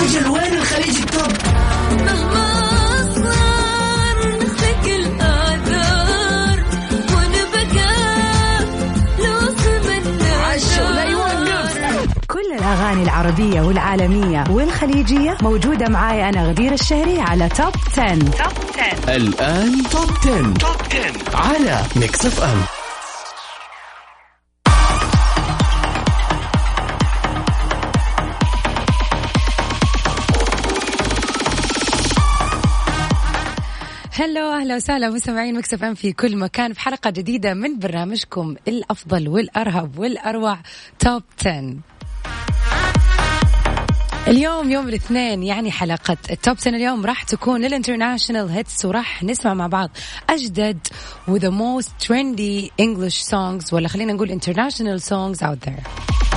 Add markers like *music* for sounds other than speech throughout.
أجل وين الخليج التوب مهما كل الأغاني العربية والعالمية والخليجية موجودة معاي أنا غدير الشهري على Top 10. Top 10 الآن Top 10. Top 10 على Mix FM Hello أهلا وسهلا مستمعين Mix FM في كل مكان في حلقة جديدة من برنامجكم الأفضل والأرهب والأروع Top 10 اليوم يوم الاثنين يعني حلقة ال Top 10 اليوم راح تكون لل international hits وراح نسمع مع بعض أجدد و the most trendy English songs ولا خلينا نقول international songs out there.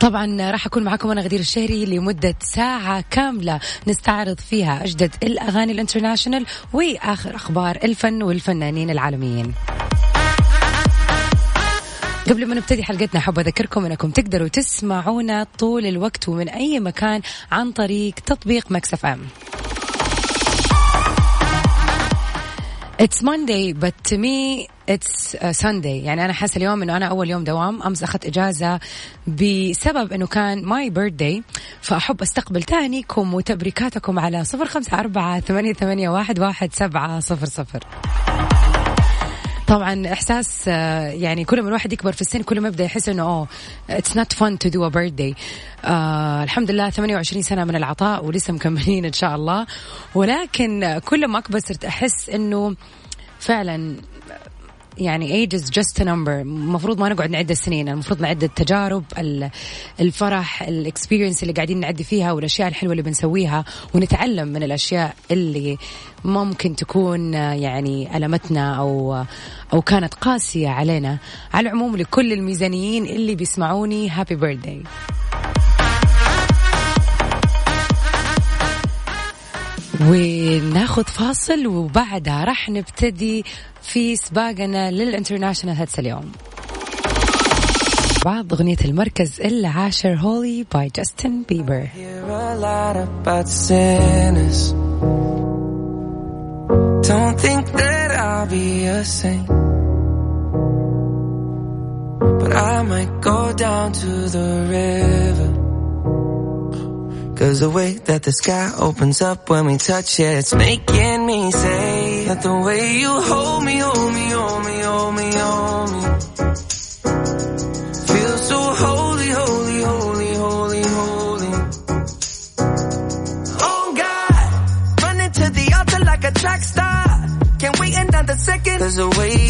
طبعا راح أكون معكم أنا غدير الشهري لمدة ساعة كاملة. نستعرض فيها أجدد الأغاني ال international وآخر أخبار الفن والفنانين العالميين. قبل ما نبتدي حلقتنا حاب أذكركم أنكم تقدروا تسمعونا طول الوقت ومن أي مكان عن طريق تطبيق Mix FM. It's Monday but to me it's uh, Sunday. يعني أنا حاسة اليوم إنه أنا أول يوم دوام. أمس أخذت إجازة بسبب إنه كان my birthday فأحب أستقبل تهانيكم وتبريكاتكم على صفر خمسة أربعة ثمانية, ثمانية واحد, واحد سبعة صفر صفر. طبعا إحساس آه، يعني كل ما الواحد يكبر في السن كل ما يبدأ يحس إنه oh it's not fun to do a birthday الحمد لله 28 سنة من العطاء ولسه مكملين إن شاء الله. ولكن كل ما أكبر صرت أحس إنه فعلا يعني just a number. المفروض ما نقعد نعد السنين المفروض نعد التجارب ال- الفرح ال experience اللي قاعدين نعدي فيها والأشياء الحلوة اللي بنسويها ونتعلم من الأشياء اللي ممكن تكون يعني ألمتنا أو أو كانت قاسية علينا. على العموم لكل الميزانيين اللي بيسمعوني happy birthday وناخذ فاصل وبعدها راح نبتدي في سباقنا لل international hits اليوم مع أغنية المركز العاشر Holy by Justin Bieber. Don't think that I'll be a saint. But I might go down to the river. Cause the way that the sky opens up when we touch it, it's making me say that the way you hold me, hold me, hold me, hold me, hold me. Feel so holy, holy, holy, holy, holy. Oh God, running to the altar like a track star. Can't wait another second. The way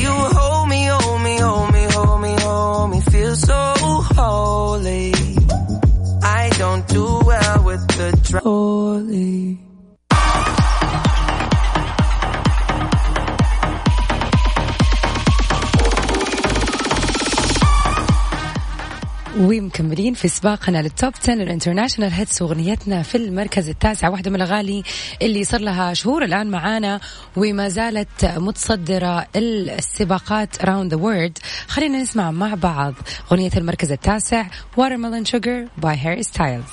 ومكملين في سباقنا لل Top 10 ال international hits واغنيتنا في المركز التاسع واحدة من الأغاني اللي صار لها شهور الآن معانا وما زالت متصدرة السباقات around the world. خلينا نسمع مع بعض أغنية المركز التاسع Watermelon Sugar by Harry Styles.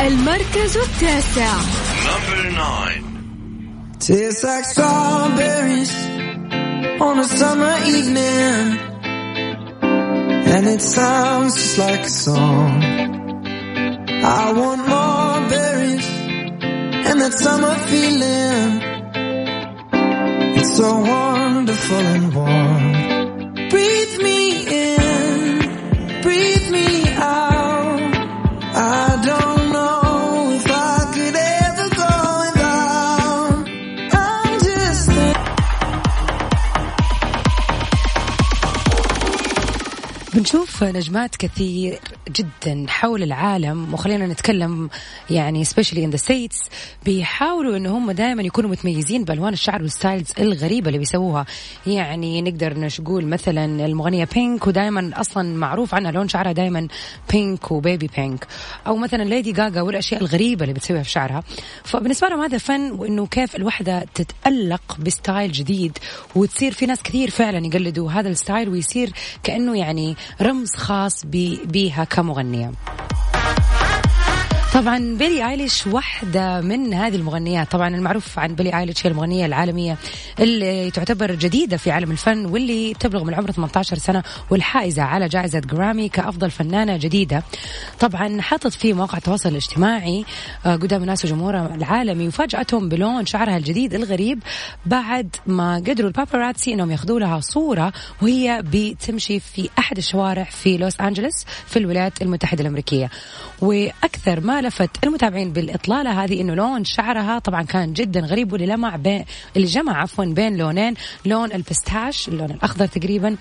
المركز التاسع. Tastes like strawberries. On a summer evening. And it sounds just like a song. I want more berries and that summer feeling. It's so wonderful and warm. Breathe me نجمات كثير جدا حول العالم وخلينا نتكلم يعني especially in the States بيحاولوا إن هم دائما يكونوا متميزين بألوان الشعر وال styles الغريبة اللي بيسووها. يعني نقدر نقول مثلا المغنية Pink ودائما أصلا معروف عنها لون شعرها دائما pink و baby pink أو مثلا Lady Gaga والأشياء الغريبة اللي بتسويها في شعرها. فبالنسبة لهم هذا فن وإنه كيف الوحدة تتألق ب style جديد وتصير في ناس كثير فعلا يقلدوا هذا ال style ويصير كأنه يعني رمز خاص بيها كمغنية. طبعا بيلي آيليش واحدة من هذه المغنيات. طبعا المعروف عن بيلي آيليش هي المغنية العالمية اللي تعتبر جديدة في عالم الفن واللي تبلغ من العمر 18 سنة والحائزة على جائزة جرامي كأفضل فنانة جديدة. طبعا حطت في مواقع التواصل الاجتماعي آه، قدام الناس وجمهورها العالمي وفاجأتهم بلون شعرها الجديد الغريب بعد ما قدروا الباباراتسي إنهم ياخذوا لها صورة وهي بتمشي في أحد الشوارع في لوس أنجلوس في الولايات المتحدة الأمريكية. وأكثر ما لفت المتابعين بالإطلالة هذه إنه لون شعرها طبعا كان جدا غريب واللي لمع بين اللي جمع عفوا بين لونين لون البستاش اللون الأخضر تقريبا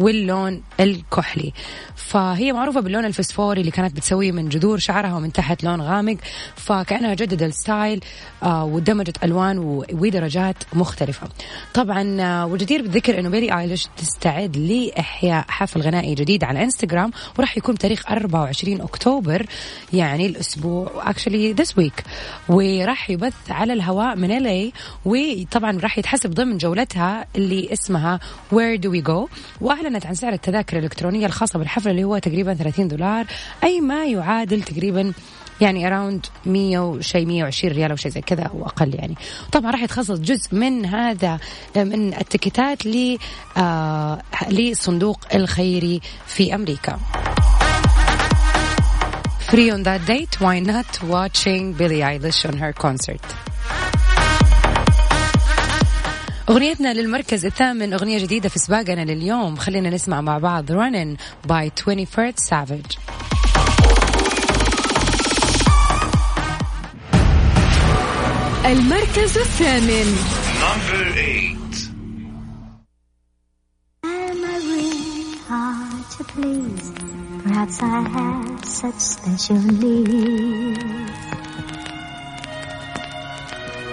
واللون الكحلي. فهي معروفة باللون الفسفوري اللي كانت بتسويه من جذور شعرها ومن تحت لون غامق. فكأنها جددت ال style آه ودمجت ألوان ودرجات مختلفة. طبعا آه والجدير بالذكر أنه بيلي آيليش تستعد لإحياء حفل غنائي جديد على إنستغرام وراح يكون بتاريخ 24 أكتوبر يعني الأسبوع actually this week وراح يبث على الهواء من ال وطبعا راح يتحسب ضمن جولتها اللي اسمها Where Do We Go واعلنت عن سعر التذاكر الإلكترونية الخاصة بالحفل اللي هو تقريبا 30 دولار أي ما يعادل تقريبا يعني اراوند 100 وشيء 120 ريال أو شيء زي كذا أو أقل يعني طبعا راح يتخصص جزء من هذا من التيكيتات ل آه للصندوق الخيري في أمريكا Free on that date, why not watching Billie Eilish on her concert? أغنيتنا للمركز الثامن أغنية جديدة في سباقنا لليوم خلينا نسمع مع بعض Running by 21st Savage المركز الثامن Number eight. Am I really hard to please? Perhaps I have such special needs.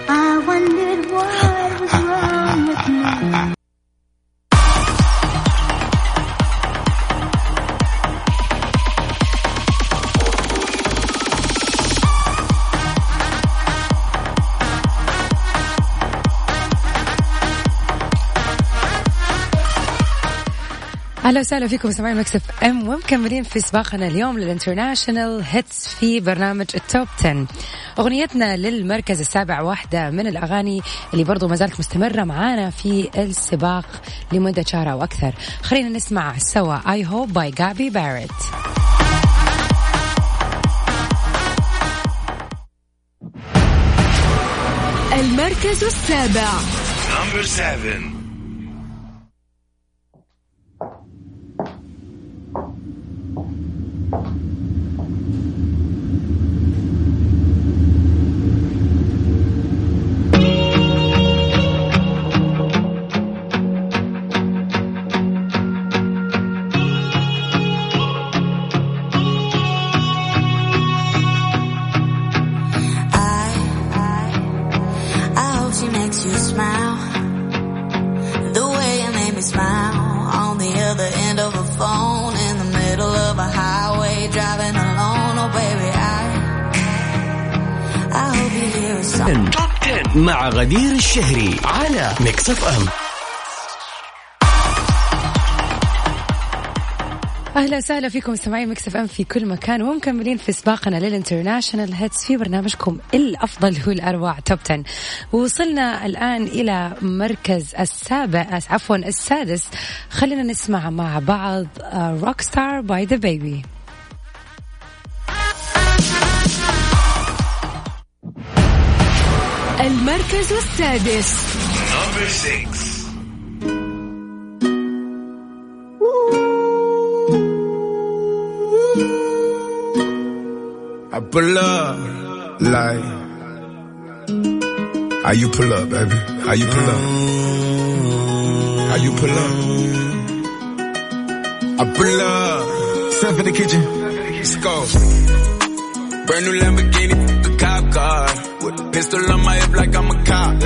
I wondered what was أهلا وسهلا فيكم سمعين مكسف أم ومكملين في سباقنا اليوم لل international hits في برنامج ال Top 10 أغنيتنا للمركز السابع واحدة من الأغاني اللي برضو ما زالت مستمرة معانا في السباق لمدة شهر أو أكثر. خلينا نسمع سوا I Hope by Gabby Barrett المركز السابع. نمبر 7 10. 10 مع غدير الشهري على Mix FM أهلا وسهلا فيكم مستمعين Mix FM في كل مكان ومكملين في سباقنا لل international hits في برنامجكم الأفضل والأروع Top 10 وصلنا الآن إلى مركز السابع عفوا السادس. خلينا نسمع مع بعض Rockstar by DaBaby المركز السادس Number six. I pull up like how you pull up, baby? How you pull up? How you pull up? I pull up. Step in the kitchen. Let's go. Brand new Lamborghini, the cop car. Pistol on my hip like I'm a cop.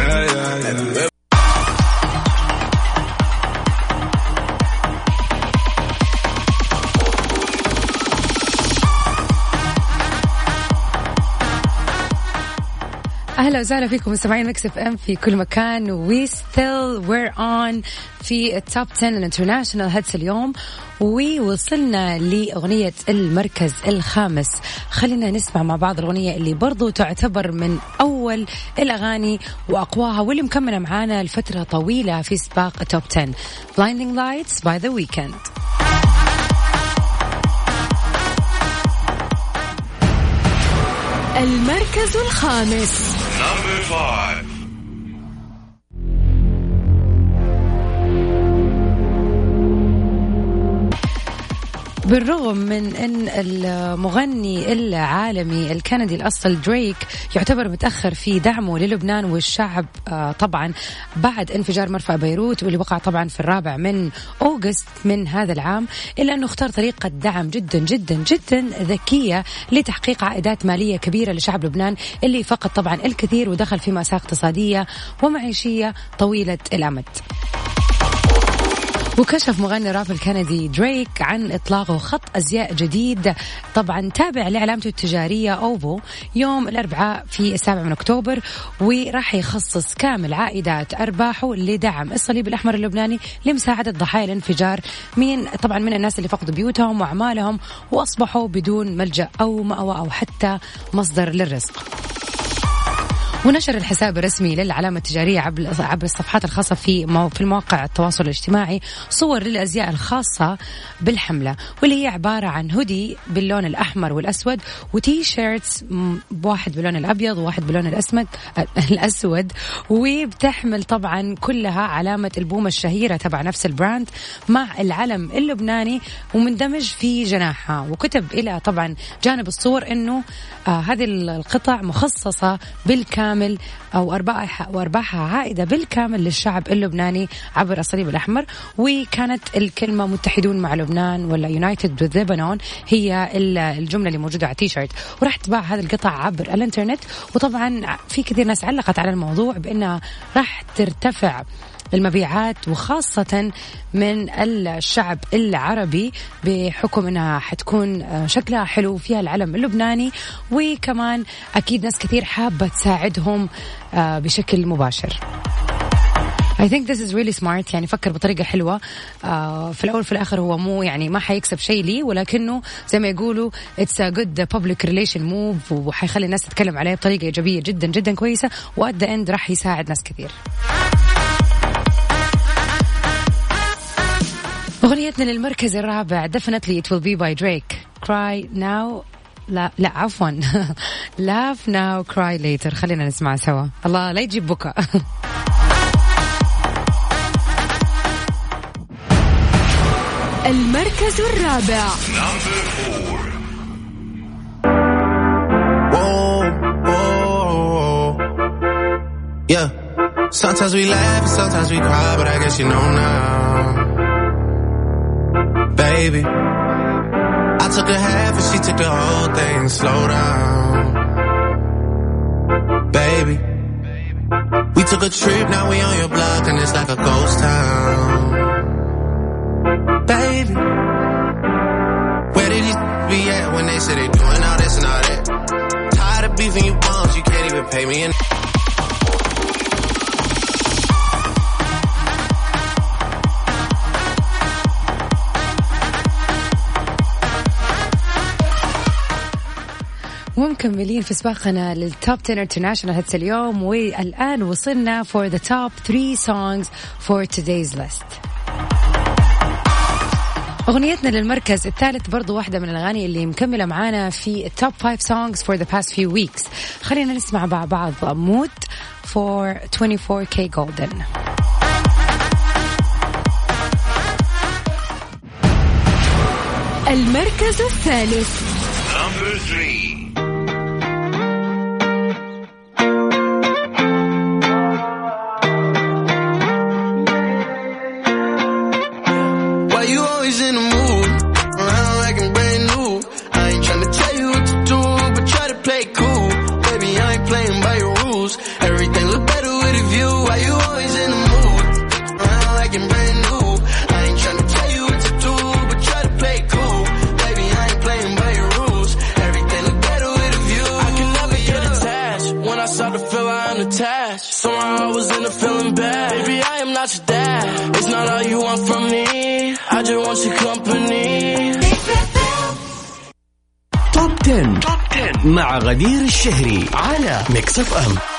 أهلا وسهلا فيكم مستمعين Mix FM في كل مكان. We still we're on في ال Top 10 ال international hits اليوم. ووصلنا لأغنية المركز الخامس. خلينا نسمع مع بعض الأغنية اللي برضو تعتبر من أول الأغاني وأقواها واللي مكملة معانا لفترة طويلة في سباق التوب 10 Blinding Lights by The Weeknd. المركز الخامس. Number five. بالرغم من إن المغني العالمي الكندي الأصل دريك يعتبر متأخر في دعمه للبنان والشعب آه، طبعا بعد انفجار مرفأ بيروت واللي وقع طبعا في الرابع من أوغست من هذا العام إلا أنه اختار طريقة دعم جدا جدا جدا ذكية لتحقيق عائدات مالية كبيرة لشعب لبنان اللي فقد طبعا الكثير ودخل في ماساه اقتصادية ومعيشية طويلة الأمد. وكشف مغني راب الكندي دريك عن إطلاقه خط أزياء جديد. طبعا تابع لعلامته التجارية أوفو يوم الأربعاء في السابع من أكتوبر وراح يخصص كامل عائدات أرباحه لدعم الصليب الأحمر اللبناني لمساعدة ضحايا الانفجار من طبعا من الناس اللي فقدوا بيوتهم وأعمالهم وأصبحوا بدون ملجأ أو مأوى أو حتى مصدر للرزق. ونشر الحساب الرسمي للعلامة التجارية عبر الصفحات الخاصة في في المواقع التواصل الاجتماعي صور للأزياء الخاصة بالحملة واللي هي عبارة عن هودي باللون الأحمر والأسود و T-shirts واحد باللون الأبيض وواحد باللون الأسمد *laughs* الأسود. وبتحمل طبعا كلها علامة البومة الشهيرة تبع نفس ال brand مع العلم اللبناني ومندمج في جناحها. وكتب إلى طبعا جانب الصور أنه آه هذه القطع مخصصة بالكامل بالكامل أو أرباحها وأرباحها عائدة بالكامل للشعب اللبناني عبر الصليب الأحمر. وكانت الكلمة متحدون مع لبنان ولا يونايتد وذ لبنان هي الجملة اللي موجودة على التيشيرت. وراح تباع هذه القطع عبر الإنترنت. وطبعا في كثير ناس علقت على الموضوع بأنها راح ترتفع. المبيعات وخاصة من الشعب العربي بحكم انها حتكون شكلها حلو فيها العلم اللبناني وكمان أكيد ناس كثير حابة تساعدهم آه، بشكل مباشر. I think this is really smart يعني فكر بطريقة حلوة آه في الأول وفي الآخر هو مو يعني ما حيكسب شيء لي ولكنه زي ما يقولوا it's a good public relation move وحيخلي الناس تتكلم عليه بطريقة إيجابية جدا جدا كويسة و at the end راح يساعد ناس كثير. أغنيتنا للمركز الرابع definitely it will be by Drake cry now لا لا عفوا laugh now cry later خلينا نسمع سوا الله لا يجيب بكاء المركز الرابع Yeah. Sometimes we laugh, sometimes we cry, but I guess you know now. Baby. I took a half and she took the whole thing. Slow down. Baby. We took a trip, now we on your block and it's like a ghost town. Baby. Where did you be at when they said they doing all this and all that? Tired of beefing you bums, you can't even pay me in. ومكملين في سباقنا لل Top 10 international hits اليوم. والآن وصلنا for the top 3 songs for today's list. أغنيتنا للمركز الثالث برضو واحدة من الأغاني اللي مكملة معانا في ال top 5 songs for the past few weeks. خلينا نسمع مع بعض Mood for 24K Golden. المركز الثالث. Number three. I just want your company. Top 10. مع غدير الشهري على Mix FM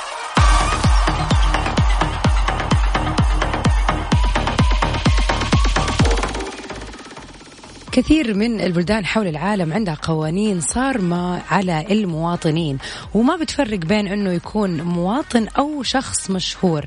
كثير من البلدان حول العالم عندها قوانين صارمة على المواطنين وما بتفرق بين أنه يكون مواطن أو شخص مشهور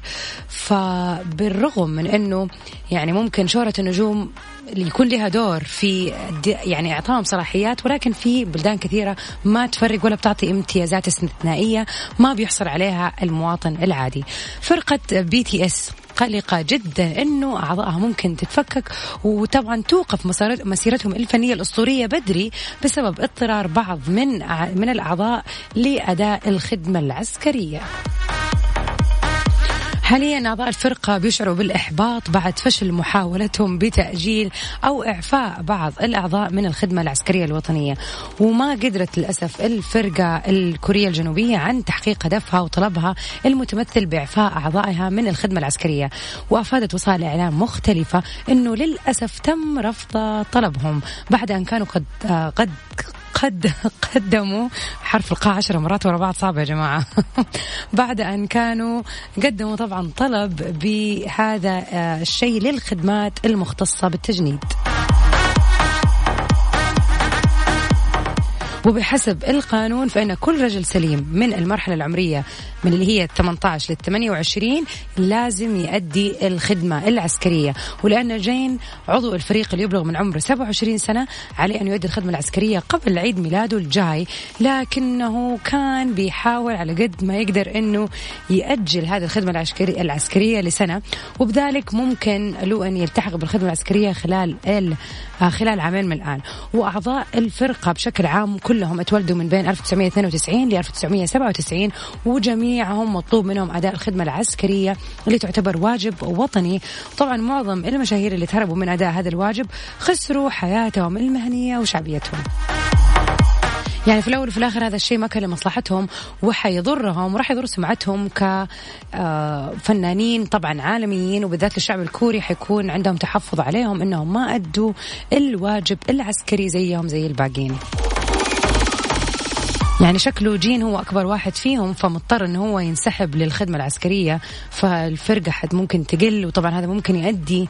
فبالرغم من أنه يعني ممكن شهرة النجوم يكون لها دور في يعني اعطائهم صلاحيات ولكن في بلدان كثيرة ما تفرق ولا بتعطي امتيازات استثنائية ما بيحصل عليها المواطن العادي. فرقة BTS قلقة جدا إنه أعضائها ممكن تتفكك وطبعا توقف مسيرتهم الفنية الأسطورية بدري بسبب اضطرار بعض من من الأعضاء لأداء الخدمة العسكرية. حاليا أعضاء الفرقة بيشعروا بالإحباط بعد فشل محاولتهم بتأجيل أو إعفاء بعض الأعضاء من الخدمة العسكرية الوطنية. وما قدرت للأسف الفرقة الكورية الجنوبية عن تحقيق هدفها وطلبها المتمثل بإعفاء أعضائها من الخدمة العسكرية. وأفادت وسائل إعلام مختلفة أنه للأسف تم رفض طلبهم بعد أن كانوا قد قد قد قدموا حرف القاء عشر مرات ورا بعض. صعب يا جماعة. *laughs* بعد أن كانوا قدموا طبعا طلب بهذا آه، الشيء للخدمات المختصة بالتجنيد. وبحسب القانون فإن كل رجل سليم من المرحلة العمرية من اللي هي 18 لل 28 لازم يؤدي الخدمة العسكرية. ولأن جين عضو الفريق اللي يبلغ من عمره 27 سنة عليه أن يؤدي الخدمة العسكرية قبل عيد ميلاده الجاي لكنه كان بيحاول على قد ما يقدر أنه يأجل هذه الخدمة العسكرية, لسنة. وبذلك ممكن له أن يلتحق بالخدمة العسكرية خلال ال خلال عامين من الآن. وأعضاء الفرقة بشكل عام كلهم اتولدوا من بين 1992 ل 1997 وجميعهم مطلوب منهم أداء الخدمة العسكرية اللي تعتبر واجب وطني طبعا معظم المشاهير اللي تهربوا من أداء هذا الواجب خسروا حياتهم المهنية وشعبيتهم يعني في الأول وفي الآخر هذا الشيء ما كان لمصلحتهم وحيضرهم وراح يضر سمعتهم كفنانين طبعا عالميين وبالذات الشعب الكوري حيكون عندهم تحفظ عليهم إنهم ما أدوا الواجب العسكري زيهم زي الباقيين. يعني شكله جين هو أكبر واحد فيهم فمضطر إنه هو ينسحب للخدمة العسكرية فالفرقة حد ممكن تقل وطبعا هذا ممكن يؤدي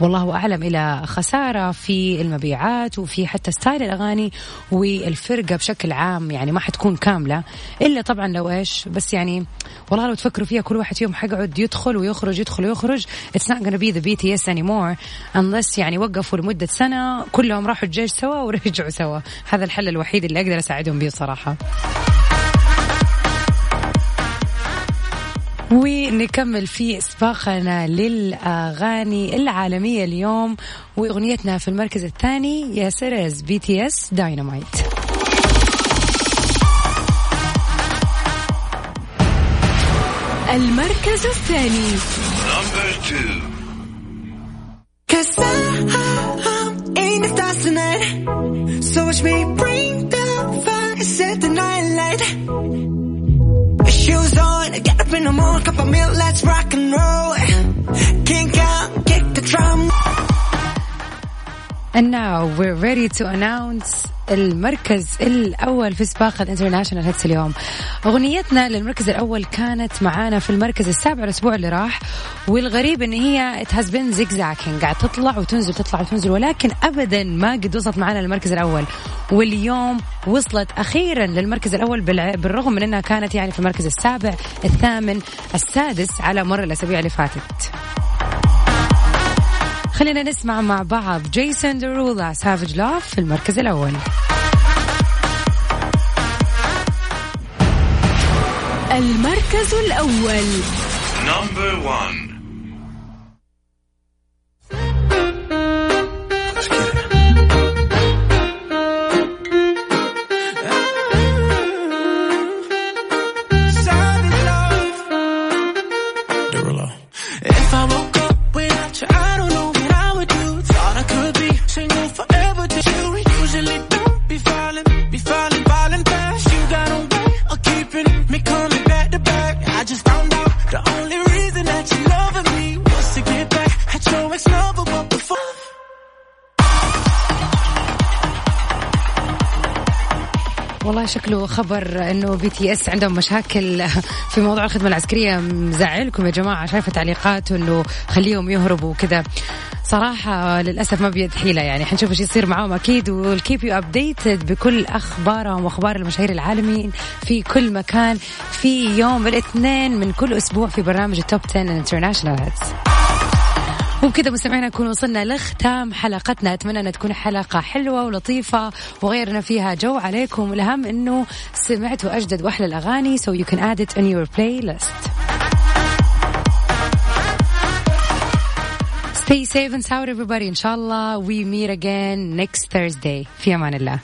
والله أعلم إلى خسارة في المبيعات وفي حتى ستايل الأغاني والفرقة بشكل عام يعني ما حتكون كاملة إلا طبعا لو إيش بس يعني والله لو تفكروا فيها كل واحد فيهم حيقعد يدخل ويخرج يدخل ويخرج. It's not gonna be the BTS anymore unless يعني وقفوا لمدة سنة كلهم راحوا الجيش سوا ورجعوا سوا. هذا الحل الوحيد اللي أقدر أساعدهم به صراحة. ونكمل في سباقنا للأغاني العالمية اليوم وأغنيتنا في المركز الثاني yes it is BTS Dynamite المركز الثاني. Cause I'm in the stars tonight. So watch me up in the morning, cup of milk, let's rock and roll. King Kong And now we're ready to announce المركز الأول في سباق ال international hits اليوم. أغنيتنا للمركز الأول كانت معانا في المركز السابع الأسبوع اللي راح والغريب إن هي it has been zigzagging. قاعد تطلع وتنزل تطلع وتنزل ولكن أبدا ما قد وصلت معانا للمركز الأول. واليوم وصلت أخيرا للمركز الأول بالرغم من أنها كانت يعني في المركز السابع الثامن السادس على مر الأسابيع اللي فاتت. خلينا نسمع مع بعض جيسون درولا سافج لاف في المركز الأول. المركز الأول. Number one. If I woke شكله خبر إنه بي تي اس عندهم مشاكل في موضوع الخدمة العسكرية. مزعلكم يا جماعة شايفة تعليقات إنه خليهم يهربوا وكذا. صراحة للأسف ما بيد حيلة يعني. حنشوف إيش يصير معاهم أكيد و I'll keep you updated بكل أخبارهم وأخبار المشاهير العالميين في كل مكان في يوم الاثنين من كل أسبوع في برنامج ال Top 10 international hits وبكذا مستمعينا نكون وصلنا لختام حلقتنا أتمنى انها تكون حلقة حلوة ولطيفة وغيرنا فيها جو عليكم والاهم أنه سمعتوا اجدد وأحلى الأغاني so you can add it in your playlist Stay safe and sound everybody. إن شاء الله we meet again next Thursday. في أمان الله.